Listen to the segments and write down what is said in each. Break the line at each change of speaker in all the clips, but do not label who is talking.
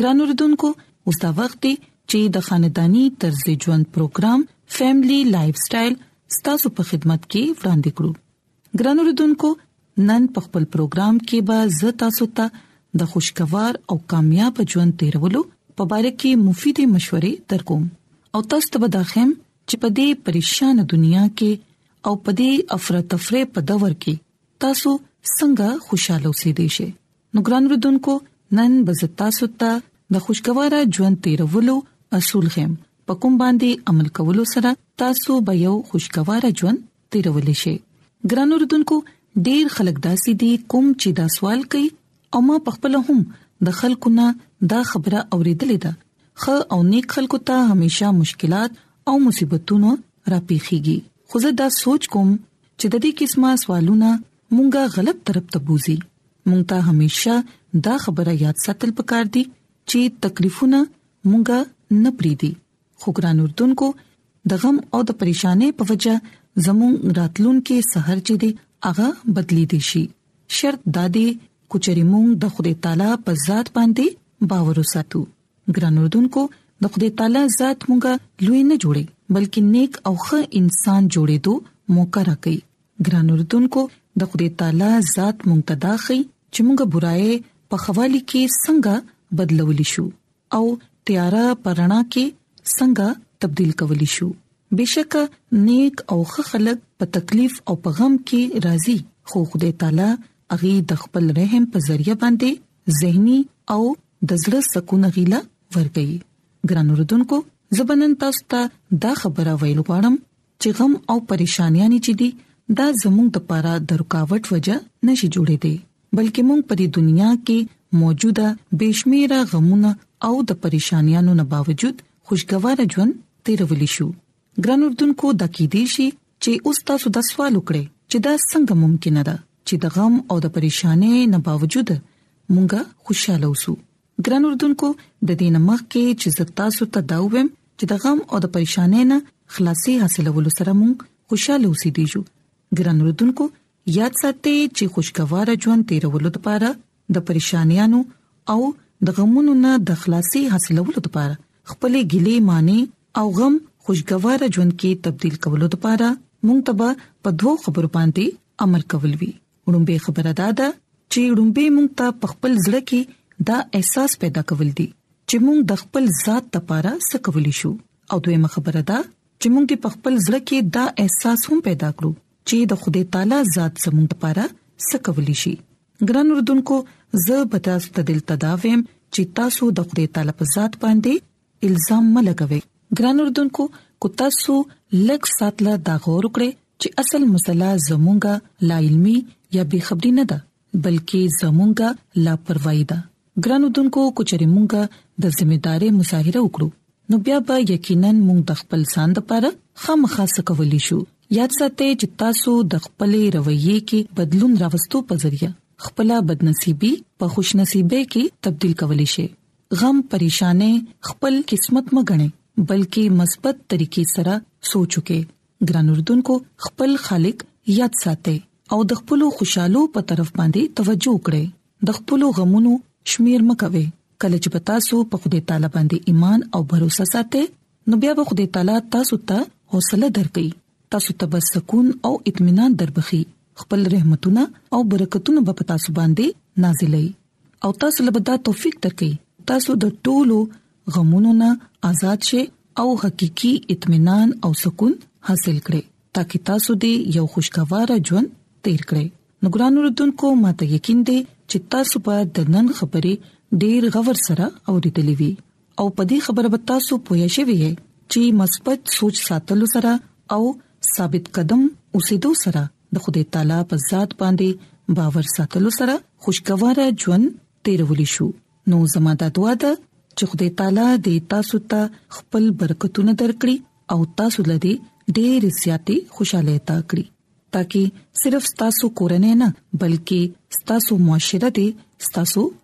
ګران اوردونکو اوس دا وخت دی چې د خاندانی طرز ژوند پروګرام فیملی لایف سټایل ستاسو په خدمت کې وړاندې کړو ګران اوردونکو نن په خپل پروګرام کې به ز تاسو ته د خوشگوار او کامیاب ژوند تیرولو په اړه کې مفیدې مشورې درکوم او تاسو ته به دا خم چې په دې پریشان دنیا کې او په دې افراتفری په دور کې تاسو څنګه خوشاله اوسې دي شئ نو ګران رودونکو نن بزتا ستا د خوشګوارا ژوند تیرولو اصول خیم په کوم باندې عمل کولو سره تاسو به یو خوشګوارا ژوند تیرول شي ګران رودونکو ډیر خلک داسې دي کوم چې دا سوال کوي او ما په خپل هم د خلکو نه دا خبره اوریدلې ده خو او نیک خلکو ته همیشا مشکلات او مصیبتونه راپیخيږي خو زه دا سوچ کوم چې د دې قسمه سوالونه مونږه غلط طرف ته بوزي مونږ ته هميشه دا خبره یاد ساتل پکار دي چې تکلیفونه مونږه نه پریدي خو ګران اردوونکو د غم او د پریشانې په وجه زموږ راتلونکي سحر چې دی هغه بدلی دي شي شرط دا دی کوچري مونږ د خدای تعالی په ذات باندې باور وساتو ګران اردوونکو د خدای تعالی ذات مونږه لوی نه جوړي بلکې نیک او ښه انسان جوړېدو موقع راکړي ګران اردوونکو د خدای تعالی ذات مونږ ته دا خي چې مونږه برائي په خوالي کې څنګه بدلول شو او تیاره پرانا کې څنګه تبديل کول شو بشک نیک او خلک په تکلیف او په غم کې راضي خو خدای تعالی اغي د خپل رحم په ذریعہ باندې زهني او د زړه سکون غیلا ورګي ګران اردوونکو زبنن تاسو ته دا خبره ویل غواړم چې غم او پریشانیانې چې دي دا زموږ د پاره د رکاوټ وجه نشي جوړې دي بلکې موږ په دې دنیا کې موجوده بشمیره غمونه او د پریشانیانو نه باوجود خوشګوار ژوند تیرول شو ګران اردوونکو د کې دي شي چې اوس تاسو د سوال وکړي چې دا څنګه ممکن ده چې د غم او د پریشانې نه باوجود مونږه خوشاله اوسو ګران اردوونکو د دې نه مخکې چې زه تاسو ته دا ویم چې د غم او د پریشانې نه خلاصي حاصلولو سره مونږ خوشاله اوسې دي جو ګران اردوونکو یاد ساتئ چې خوشگوار ژوند تیرولو لپاره د پریشانیانو او د غمونو نه د خلاصي حاصلولو لپاره خپل ګلې معنی او غم خوشگوار ژوند کې تبديل کولو لپاره مونږ ته په دوه خبرو باندې عمل کول وی وړومبه خبره دا ده چې وړومبه مونږ ته په خپل ځړ کې دا احساس پیدا کول دي چې مونږ د خپل ذات لپاره څه کولی شو او دویمه خبره ده چې مونږ په خپل ځړ کې دا احساس هم پیدا کړو چې د خدای تعالی ذات زموږ لپاره څه کولی شي ګران اردوونکو زه به تاسو ته دلته دا ویم چې تاسو د خدای تعالی په ذات باندې الزام مه لګوي ګران اردوونکو کو تاسو لږ ساتله دا غور وکړي چې اصل مسله زمونږه لا علمي یا بي خبري نه ده بلکې زمونږه لا پروايي ده ګران اردوونکو کو چرې مونږه د ذمہ داري مظاهره وکړو نو بیا به یقینا موږ د خپل ځان لپاره خامخا څه کولی شو یاد ساتئ چې تاسو د خپلې رویې کې بدلون راوستو په ذریعہ خپل بدنصیبي په خوشنصیبي کې تبديل کولی شئ غم پریشانه خپل قسمت مګنه بلکې مثبت طریقې سره سوچ وکې ګران اردوونکو خپل خالق یاد ساتي او د خپل خوشحالو په طرف باندې توجه کړئ د خپل غمونو شمیر مکوي کله چې پتا سو په خدای تعالی باندې ایمان او باور ساتي نو بیا به خدای تعالی تاسو ته حوصله درکړي تاسو ته به سکون او اطمینان دربخي خپل رحمتونه او برکتونه به پتا سو باندې نازلې او تاسو له بده توفیق درکې تاسو د ټولو غمونو نه آزاد شئ او حقيقي اطمینان او سکون حاصل کړئ ترڅو تاسو دې یو خوشگوار ژوند تیر کړئ نو ګران اوردونکو ماته یقین دی چې تاسو به د نن خبرې ډیر غور سره اوریدلې وي او په دې خبره به تاسو پوه شئ چې مثبت سوچ ساتلو سره او ثابت قدم اوسېدو سره د خدای تعالی په ذات باندې باور ساتلو سره خوشګواره ژوند تیرول شو نو زموږ د دعا ده چې خدای تعالی دې تاسو ته خپل برکتونه درکړي او تاسو لدی ډېر زیاتې خوشاله تا کړی ترڅو صرف تاسو کورنۍ نه بلکې تاسو معاشره دې تاسو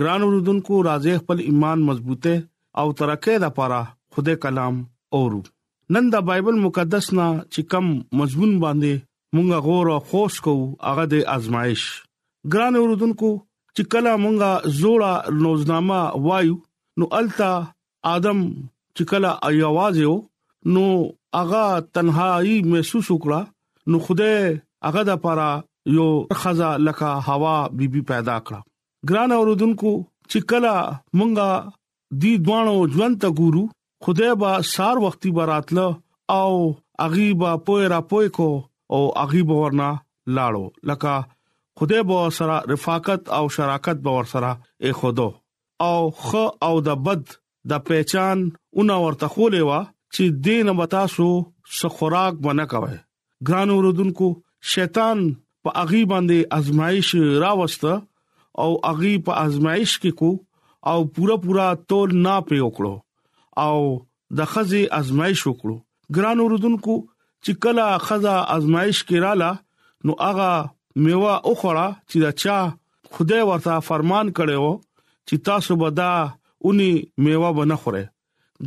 ګران اوردونکو
راځي خپل ایمان مضبوطه او ترقه د پاره خدای کلام اورو نن د بایبل مقدس نه چې کم مضمون باندې مونږه غور او خوش کو هغه د آزمائش ګران اوردونکو چې کله مونږه زوړه روزنامه وایو نو التا ادم چې کله ایواز یو نو هغه تنهایی محسوس وکړه نو خدای هغه د پاره یو خزا لکه هوا بیبي بی پیدا کړه ګران اوردونکو چې کله مونږه دی دوانو ژوند ته ګورو خدای با سار وختي براتله او اغي با پوي را پوي کو او اغي به ورنا لاړو لکه خدای به سره رفاقت او شراکت به ور سره اخودو او خ او د بد دا پهچان اونه ورته خولې وه چې دې نه بتاسو سخوراک ونه کوي ګران اوردونکو شیطان په اغي باندې ازمایش راوسته او اغي په ازمایش کې کو او پورا پورا تول نه پی وکړو او د خزي ازمایش وکړو ګران اوردونکو چې کله خزا ازمایش کې رااله نو هغه میوه اوخړه چې دا چا خدای ورته فرمان کړي وو چې تاسو به دا اونی میوه بنه خوره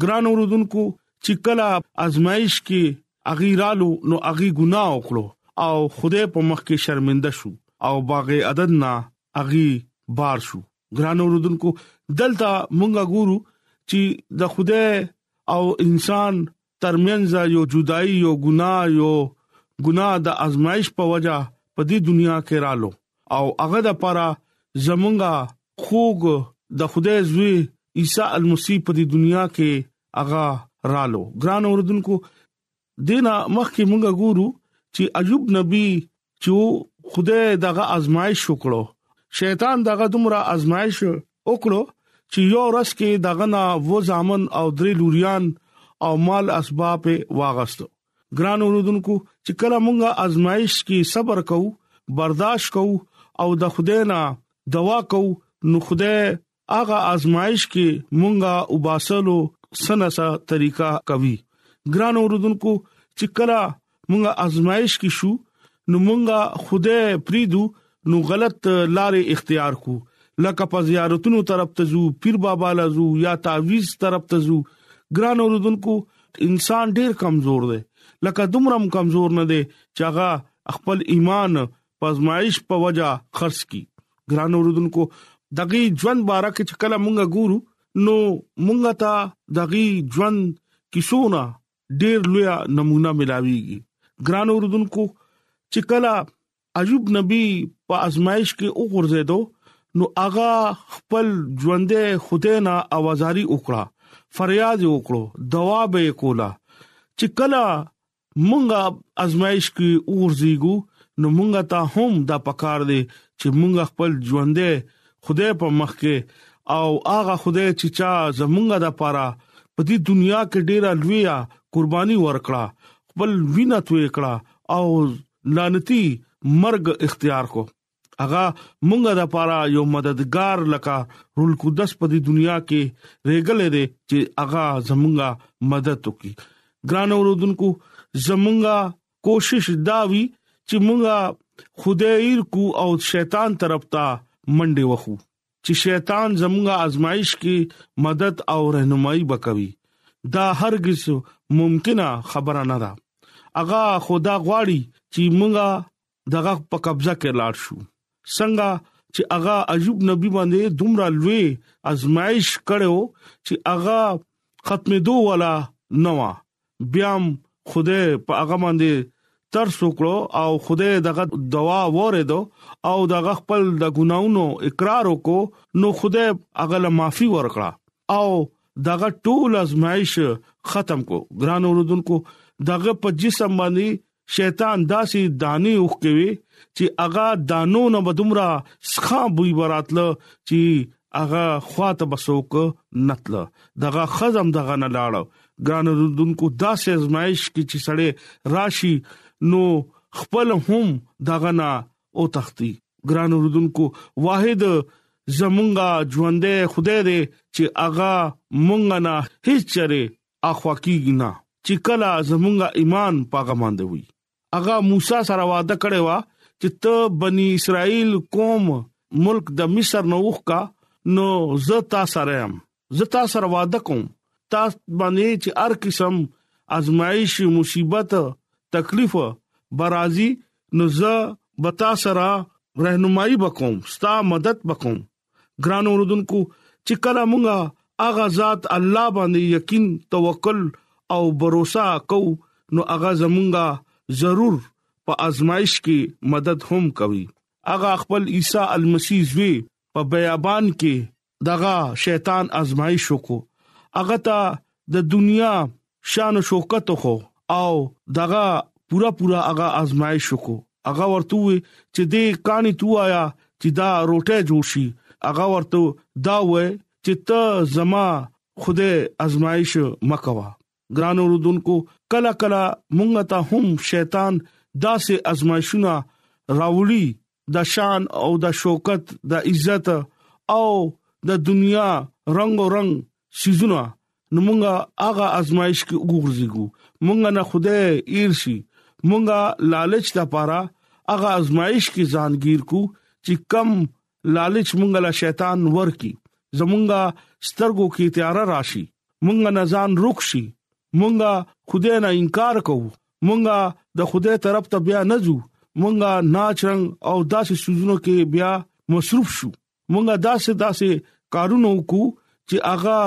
ګران اوردونکو چې کله ازمایش کې اغیرالو نو اغي ګناه وکړو او خدای په مخ کې شرمنده شو او باغ عدد نه اغي بار شو ګران اوردونکو دلته مونږه ګورو چې د خدای او انسان ترمنځ یو جدای یو ګناه یو ګناه د ازمایش په وجه په دې دنیا کې رالو او هغه د پاره زمونږه خوګ د خدای زوی عیسی المسیح په دې دنیا کې هغه رالو ګران اوردونکو دینا مخکې مونږه ګورو چې ایوب نبی چې خدای دغه آزمائش وکړو شیطان دغه دومره آزمائش وکړو چې یو ورځ کې دغه نه و ځامن او درې لوريان او مال اسباب واغستو ګران اوردونکو چې کله مونږه آزمائش کې صبر کوو برداشت کوو او د خدای نه دوا کوو نو خدای هغه آزمائش کې مونږه وباسلو سنسه طریقه کوي ګران اوردونکو چې کله مونږه آزمائش کې شو نو مونږه خوده پریدو نو غلط لارې اختیار کو لکه په زیارتونو طرف ته زو پیر بابا لزو یا تعویز طرف ته زو ګران اوردونکو انسان ډیر کمزور دی لکه دومره کمزور نه دی چې هغه خپل ایمان پزمایش په وجه خرڅ کی ګران اوردونکو دغه ژوند باره کې چې کله مونږه ګورو نو مونږه ته دغه ژوند کیسونه ډیر لوی نمونه ملاويږي ګران اوردونکو چې کله ایوب نبی په ازمایش کې وګرځیدو نو هغه خپل ژوندې خدای نه اوازاري وکړه فریاد وکړو دوا به کولا چې کله مونږه ازمایش کې اورځيګو نو مونږه ته هم دا پکار دی چې مونږه خپل ژوندې خدای په مخ کې او هغه خدای چې چا زمونږه د پاره په دې دنیا کې ډیره لویه قرباني ورکړه خپل وینه توې کړه او لعنتی مرګ اختیار کو هغه مونږه د پاره یو مددگار لکه رول قدس په دې دنیا کې رېګلې دي چې هغه زمونږه مدد وکړي ګران اوردونکو زمونږه کوشش دا وی چې مونږه خدای کو او شیطان طرف ته منډه وخو چې شیطان زمونږه آزمائش کې مدد او رهنمایي وکوي دا هرگز ممکنه خبره نه ده اغه خدا غواړي چې مونږه دغه په قبضه کې لاړ شو څنګه چې هغه ایوب نبی باندې دومره لوی ازمایش کړو چې هغه ختمې دوه والا نوا بیا خوده په هغه باندې تر سوکړو او خوده دغه دوا وره دو او دغه خپل د ګناونو اقرار وکړو نو خوده هغه له معافي ورکړه او دغه ټول ازمایش ختم کو ګران اوردونکو دغه په جسم باندې شیطان داسې دانه اوخ کوي چې اغا دانو نه بدمرا سخا بوی براتله چې اغا خواته بسوک نتل دغه خزم دغه نه لاړ ګران رودونکو داسې ازمایش کې چې سړې راشي نو خپل هم دغه نه او تختی ګران رودونکو واحد زمونږه ژوندې خدای دې چې اغا مونږ نه هیڅ چره اخوا کیږي نه چې کله زمونږه ایمان پاګه باندې وي هغه موسی سره وعده کړې و چې ته بني اسرائیل قوم ملک د مصر نو وښکا نو زه تا سره يم زه تا سره وعده کوم تا باندې چې هر قسم ازمایش مصیبت تکلیف برازي نو زه بتا سره رهنمایي وکوم ستا مدد وکوم ګران اوردونکو چې کله مونږه اغه ذات الله باندې یقین توکل او باور کو نو اغه زمونږه ضرور په ازمایش کې مدد هم کوي اغه خپل عیسی المسی زوی په بیابان کې دغه شیطان ازمایش وکړو اغه ته د دنیا شان او شوکت خو او دغه پورا پورا هغه آزمائش کو هغه ورته وي چې دې کاني تو آیا چې دا روټه جوړ شي هغه ورته دا وای چې ته زما خوده آزمائش مکوا ګران اوردونکو کلا کلا مونږ ته هم شیطان داسې آزمائشونه راوړي د شان او د شوکت د عزت او د دنیا رنگ او رنگ سيزونه نو مونږه هغه آزمائش کې وګورځيګو مونږه نه خوده ایرشي مونږه لالچ د پاره هغه آزمائش کې ځانګیر کو چې کم لالچ مونږه لا شیطان ورکی زمونږه سترګو کې تیار راشي مونږه نزان رخصي مونږه خوده نه انکار کوو مونږه د خدای طرف ته بیا نه ځو مونږه ناچ رنگ او داسې سوزونو کې بیا مصروف شو مونږه داسې داسې کارونه وکړو چې هغه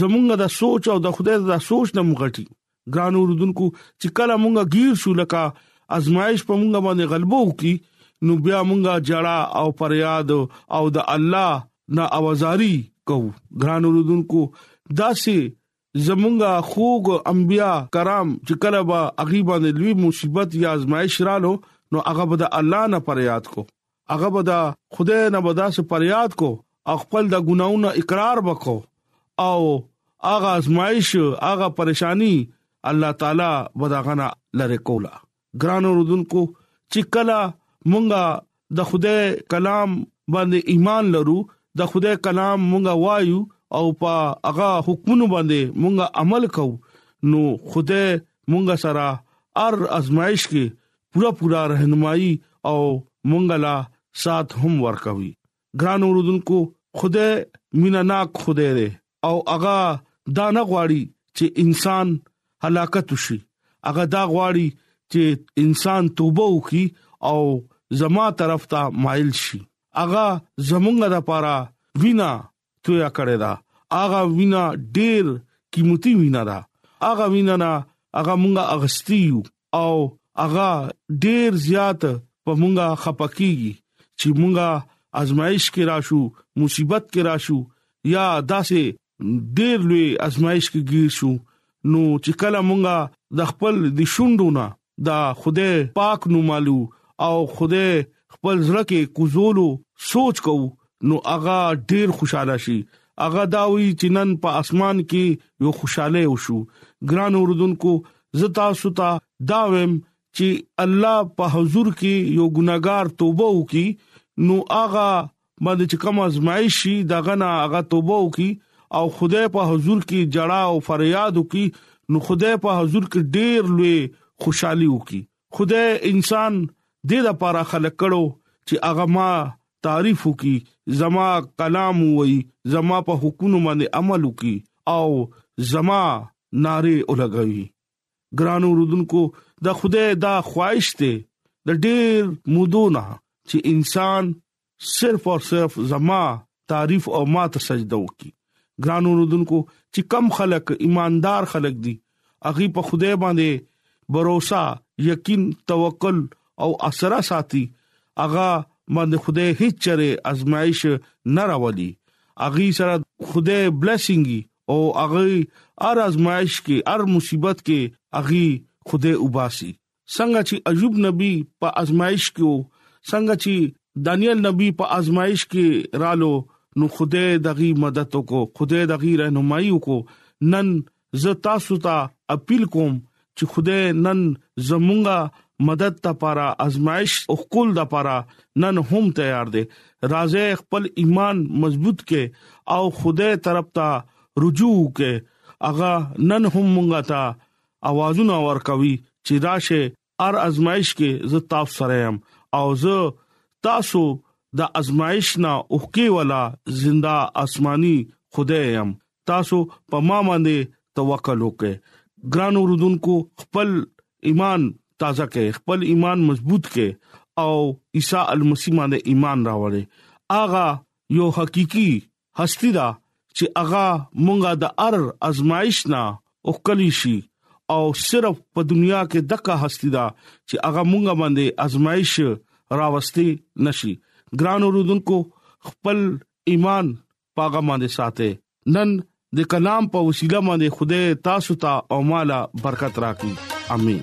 زمونږه د سوچ او د خدای د سوچ نه مغټي ګران اوردونکو چې کله مونږه غیر شو لکه ازمایش په مونږه باندې غلبو کی نو بیا مونږه جړه او فریاد او د الله نه اوازاری کو ګران اوردونکو داسې زمونږ خوږ انبياء کرام چې کله به هغه باندې لوی مصیبت یا ازمایش رالو نو هغه به د الله نه پریاد کو هغه به د خدای نه به داسې پریاد کو خپل د ګناونو اقرار وکاو او هغه ازمایش هغه پریشانی الله تعالی به دا غنا لری کولا ګران اوردونکو چې کله مونږه د خدای کلام باندې ایمان لرو د خدای کلام مونږه وایو او په هغه حکمونو باندې مونږه عمل کوو نو خدای مونږه سره ار ازمایش کې پورا پورا رهنمایي او مونږه لا سات هم ورکوي ګران اوردونکو خدای مینا ناک خدای دی او هغه دا نه غواړي چې انسان هلاکت شي هغه دا غواړي چې انسان توبه وکړي او زما طرف ته مایل شي هغه زمونږ د پاره وینا تویا کړی دا هغه وینا ډیر قیمتي وینا ده هغه وینا نه هغه مونږه اغستیو او هغه ډیر زیات په مونږه خپکیږي چې مونږه ازمایش کې راشو مصیبت کې راشو یا داسې ډیر لوی ازمایش کې گیر شو نو چې کله مونږه د خپل د شوندونه دا خوده پاک نو مالو او خوده خپل زړه کې کوزولو سوچ کو نو هغه ډیر خوشاله شي هغه دا وی چې نن په اسمان کې یو خوشاله وشو ګران اوردونکو زتا ستا دا ویم چې الله په حضور کې یو ګناګار توبه وکي نو هغه باندې چې کوم ازمایش شي دا غنا هغه توبه وکي او خدای په حضور کې جړه او فریاد وکي نو خدای په حضور کې ډیر لوی خوشحالي وکي خدای انسان دې د پاره خلق کړو چې هغه ما تعریف وکي زما کلام وای زما په حکومت باندې عمل وکي او زما ناره ولګوي ګرانو رودونکو د خدای دا خواهش ته د ډېر مودونه چې انسان صرف او صرف زما تعریف او ما ته سجده وکي ګران اوردونکو چې کم خلک ایماندار خلک دي اغي په خوده باندې باور یقین توکل او اسره ساتي اغا باندې خوده هیڅ چره ازمایش نه راولي اغي سره خوده بلیسینګي او اغي ار ازمایش کې ار مصیبت کې اغي خوده وباسي څنګه چې ایوب نبی په ازمایش کې وو څنګه چې دانیل نبی په ازمایش کې رالو نو خدای دغي مدد وکړو خدای دغي رهنمایي وکړو نن زه تاسو ته اپیل کوم چې خدای نن زمونږه مدد لپاره ازمایش او خپل لپاره نن هم تیار دی راځي خپل ایمان مضبوط کې او خدای طرف ته رجوع کې اغه نن هم مونږه ته اوازونه ورکوي چې راشه ار ازمایش کې زه تاسو سره يم او زه تاسو د ازمایش نه اوخکي ولا زنده آسماني خدای يم تاسو په ما باندې توکل وکړئ ګران اوردونکو خپل ایمان تازه کړئ خپل ایمان مضبوط کړئ او عیسی المسیح باندې ایمان راوړئ اغه یو حقيقي هستی دا چې هغه مونږه د ار ازمایش نه او کلی شي او صرف په دنیا کې دغه هستی دا چې هغه مونږه باندې ازمایش راوستي نشي ګران اوردونکو خپل ایمان پاګه باندې ساته نن د کلام په وسیله باندې خدای تاسو ته او مالا برکت راکړي امين